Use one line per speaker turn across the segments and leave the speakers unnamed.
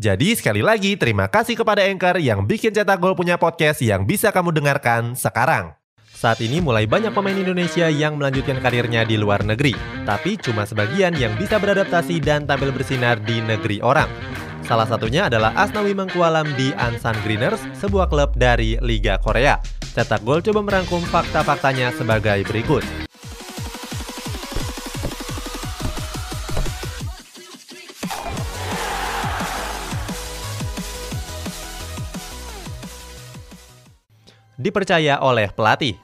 Jadi sekali lagi terima kasih kepada Anchor yang bikin Cetak Gol punya podcast yang bisa kamu dengarkan sekarang. Saat ini mulai banyak pemain Indonesia yang melanjutkan karirnya di luar negeri, tapi cuma sebagian yang bisa beradaptasi dan tampil bersinar di negeri orang. Salah satunya adalah Asnawi Mangkualam di Ansan Greeners, sebuah klub dari Liga Korea. Cetak Gol coba merangkum fakta-faktanya sebagai berikut. Dipercaya oleh pelatih.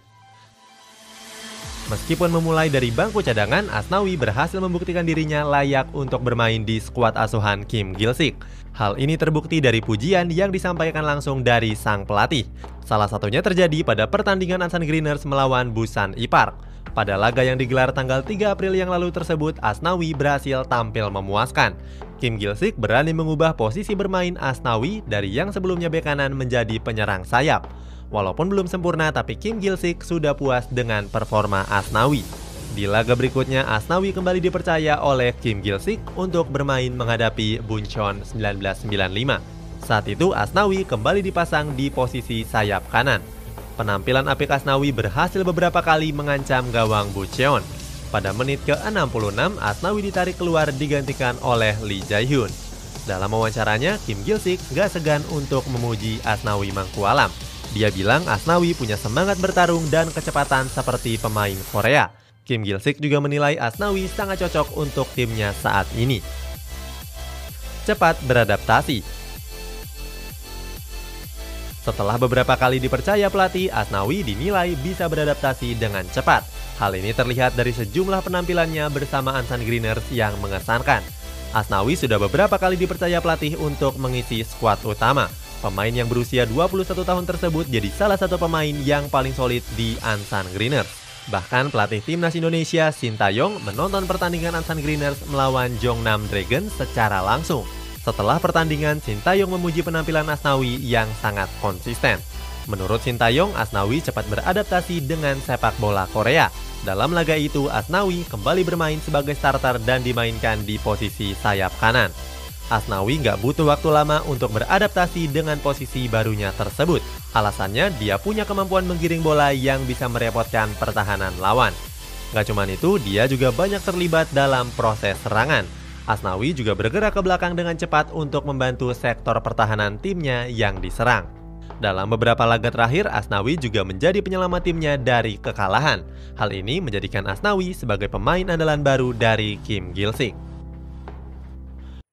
Meskipun memulai dari bangku cadangan, Asnawi berhasil membuktikan dirinya layak untuk bermain di skuad asuhan Kim Gilsik. Hal ini terbukti dari pujian yang disampaikan langsung dari sang pelatih. Salah satunya terjadi pada pertandingan Ansan Greeners melawan Busan Ipark. Pada laga yang digelar tanggal 3 April yang lalu tersebut, Asnawi berhasil tampil memuaskan. Kim Gilsik berani mengubah posisi bermain Asnawi dari yang sebelumnya bek kanan menjadi penyerang sayap. Walaupun belum sempurna, tapi Kim Gilsik sudah puas dengan performa Asnawi. Di laga berikutnya, Asnawi kembali dipercaya oleh Kim Gilsik untuk bermain menghadapi Buncheon 1995. Saat itu, Asnawi kembali dipasang di posisi sayap kanan. Penampilan apik Asnawi berhasil beberapa kali mengancam gawang Buncheon. Pada menit ke-66, Asnawi ditarik keluar digantikan oleh Lee Jae-hyun. Dalam wawancaranya, Kim Gilsik gak segan untuk memuji Asnawi Mangkualam. Dia bilang Asnawi punya semangat bertarung dan kecepatan seperti pemain Korea. Kim Gilsik juga menilai Asnawi sangat cocok untuk timnya saat ini. Cepat beradaptasi Setelah beberapa kali dipercaya pelatih, Asnawi dinilai bisa beradaptasi dengan cepat. Hal ini terlihat dari sejumlah penampilannya bersama Ansan Greeners yang mengesankan. Asnawi sudah beberapa kali dipercaya pelatih untuk mengisi skuad utama. Pemain yang berusia 21 tahun tersebut jadi salah satu pemain yang paling solid di Ansan Greeners. Bahkan pelatih timnas Indonesia Sintayong menonton pertandingan Ansan Greeners melawan Jongnam Dragon secara langsung. Setelah pertandingan, Sintayong memuji penampilan Asnawi yang sangat konsisten. Menurut Sintayong, Asnawi cepat beradaptasi dengan sepak bola Korea. Dalam laga itu, Asnawi kembali bermain sebagai starter dan dimainkan di posisi sayap kanan. Asnawi nggak butuh waktu lama untuk beradaptasi dengan posisi barunya tersebut. Alasannya dia punya kemampuan menggiring bola yang bisa merepotkan pertahanan lawan. Gak cuma itu, dia juga banyak terlibat dalam proses serangan. Asnawi juga bergerak ke belakang dengan cepat untuk membantu sektor pertahanan timnya yang diserang. Dalam beberapa laga terakhir, Asnawi juga menjadi penyelamat timnya dari kekalahan. Hal ini menjadikan Asnawi sebagai pemain andalan baru dari Kim Gilsik.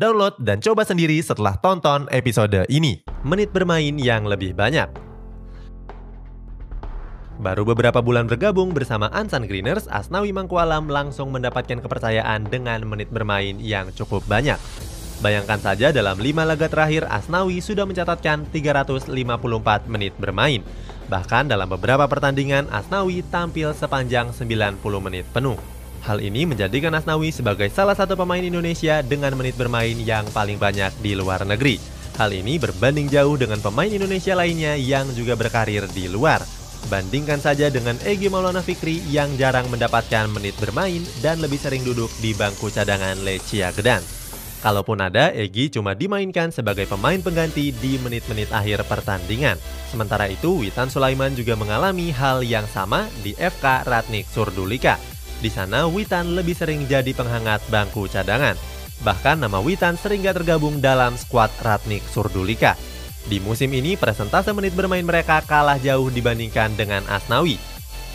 Download dan coba sendiri setelah tonton episode ini. Menit bermain yang lebih banyak. Baru beberapa bulan bergabung bersama Ansan Greeners, Asnawi Mangkualam langsung mendapatkan kepercayaan dengan menit bermain yang cukup banyak. Bayangkan saja dalam 5 laga terakhir Asnawi sudah mencatatkan 354 menit bermain. Bahkan dalam beberapa pertandingan Asnawi tampil sepanjang 90 menit penuh. Hal ini menjadikan Asnawi sebagai salah satu pemain Indonesia dengan menit bermain yang paling banyak di luar negeri. Hal ini berbanding jauh dengan pemain Indonesia lainnya yang juga berkarir di luar. Bandingkan saja dengan Egi Maulana Fikri yang jarang mendapatkan menit bermain dan lebih sering duduk di bangku cadangan Lecia Gedan. Kalaupun ada, Egi cuma dimainkan sebagai pemain pengganti di menit-menit akhir pertandingan. Sementara itu, Witan Sulaiman juga mengalami hal yang sama di FK Ratnik Surdulika. Di sana, Witan lebih sering jadi penghangat bangku cadangan. Bahkan nama Witan sering gak tergabung dalam skuad Ratnik Surdulika. Di musim ini, presentase menit bermain mereka kalah jauh dibandingkan dengan Asnawi.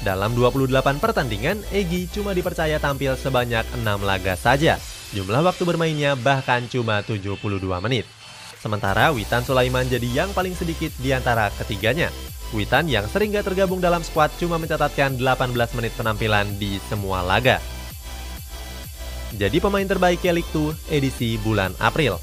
Dalam 28 pertandingan, Egi cuma dipercaya tampil sebanyak 6 laga saja. Jumlah waktu bermainnya bahkan cuma 72 menit. Sementara Witan Sulaiman jadi yang paling sedikit di antara ketiganya. Witan yang sering gak tergabung dalam skuad cuma mencatatkan 18 menit penampilan di semua laga. Jadi pemain terbaik 2 edisi bulan April.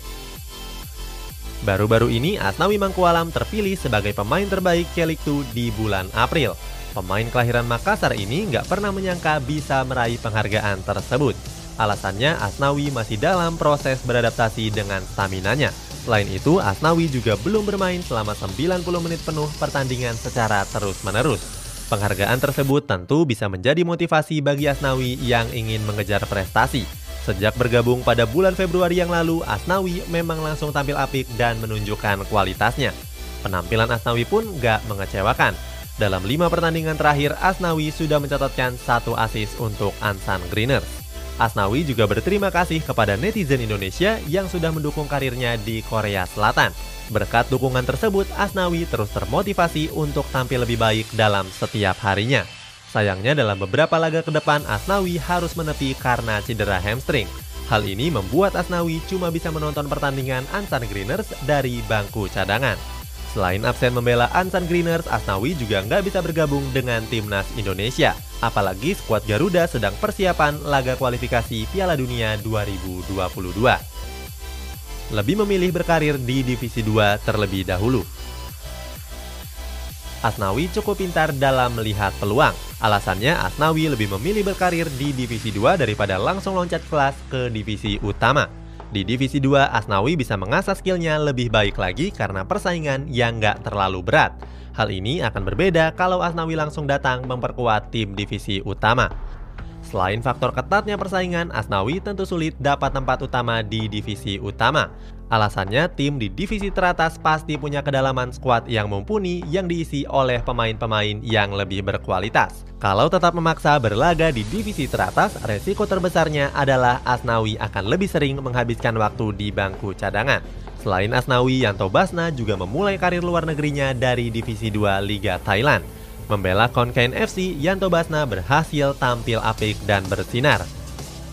Baru-baru ini Asnawi Mangkualam terpilih sebagai pemain terbaik Kelik 2 di bulan April. Pemain kelahiran Makassar ini nggak pernah menyangka bisa meraih penghargaan tersebut. Alasannya Asnawi masih dalam proses beradaptasi dengan staminanya. Selain itu, Asnawi juga belum bermain selama 90 menit penuh pertandingan secara terus-menerus. Penghargaan tersebut tentu bisa menjadi motivasi bagi Asnawi yang ingin mengejar prestasi. Sejak bergabung pada bulan Februari yang lalu, Asnawi memang langsung tampil apik dan menunjukkan kualitasnya. Penampilan Asnawi pun gak mengecewakan. Dalam lima pertandingan terakhir, Asnawi sudah mencatatkan satu asis untuk Ansan Greeners. Asnawi juga berterima kasih kepada netizen Indonesia yang sudah mendukung karirnya di Korea Selatan. Berkat dukungan tersebut, Asnawi terus termotivasi untuk tampil lebih baik dalam setiap harinya. Sayangnya dalam beberapa laga ke depan Asnawi harus menepi karena cedera hamstring. Hal ini membuat Asnawi cuma bisa menonton pertandingan Ansan Greeners dari bangku cadangan. Selain absen membela Ansan Greeners, Asnawi juga nggak bisa bergabung dengan timnas Indonesia. Apalagi skuad Garuda sedang persiapan laga kualifikasi Piala Dunia 2022. Lebih memilih berkarir di Divisi 2 terlebih dahulu. Asnawi cukup pintar dalam melihat peluang. Alasannya Asnawi lebih memilih berkarir di Divisi 2 daripada langsung loncat kelas ke Divisi Utama. Di Divisi 2, Asnawi bisa mengasah skillnya lebih baik lagi karena persaingan yang nggak terlalu berat. Hal ini akan berbeda kalau Asnawi langsung datang memperkuat tim Divisi Utama. Selain faktor ketatnya persaingan, Asnawi tentu sulit dapat tempat utama di divisi utama. Alasannya, tim di divisi teratas pasti punya kedalaman skuad yang mumpuni yang diisi oleh pemain-pemain yang lebih berkualitas. Kalau tetap memaksa berlaga di divisi teratas, resiko terbesarnya adalah Asnawi akan lebih sering menghabiskan waktu di bangku cadangan. Selain Asnawi, Yanto Basna juga memulai karir luar negerinya dari Divisi 2 Liga Thailand. Membela Konkain FC, Yanto Basna berhasil tampil apik dan bersinar.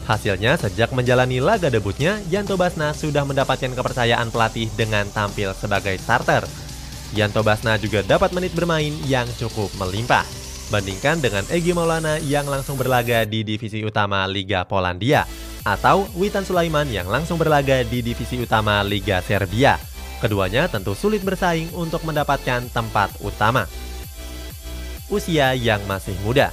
Hasilnya, sejak menjalani laga debutnya, Yanto Basna sudah mendapatkan kepercayaan pelatih dengan tampil sebagai starter. Yanto Basna juga dapat menit bermain yang cukup melimpah. Bandingkan dengan Egi Maulana yang langsung berlaga di divisi utama Liga Polandia, atau Witan Sulaiman yang langsung berlaga di divisi utama Liga Serbia. Keduanya tentu sulit bersaing untuk mendapatkan tempat utama. Usia yang masih muda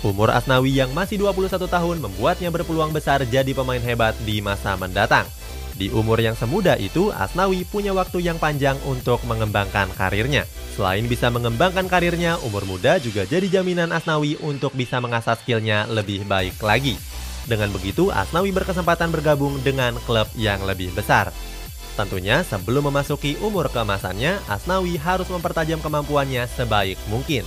Umur Asnawi yang masih 21 tahun membuatnya berpeluang besar jadi pemain hebat di masa mendatang. Di umur yang semuda itu, Asnawi punya waktu yang panjang untuk mengembangkan karirnya. Selain bisa mengembangkan karirnya, umur muda juga jadi jaminan Asnawi untuk bisa mengasah skillnya lebih baik lagi. Dengan begitu, Asnawi berkesempatan bergabung dengan klub yang lebih besar. Tentunya sebelum memasuki umur keemasannya, Asnawi harus mempertajam kemampuannya sebaik mungkin.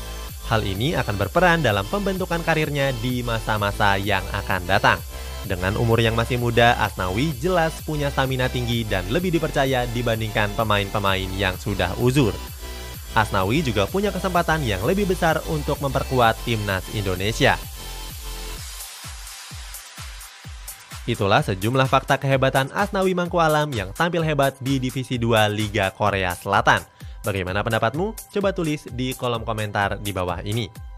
Hal ini akan berperan dalam pembentukan karirnya di masa-masa yang akan datang. Dengan umur yang masih muda, Asnawi jelas punya stamina tinggi dan lebih dipercaya dibandingkan pemain-pemain yang sudah uzur. Asnawi juga punya kesempatan yang lebih besar untuk memperkuat timnas Indonesia. Itulah sejumlah fakta kehebatan Asnawi Mangkualam yang tampil hebat di Divisi 2 Liga Korea Selatan. Bagaimana pendapatmu? Coba tulis di kolom komentar di bawah ini.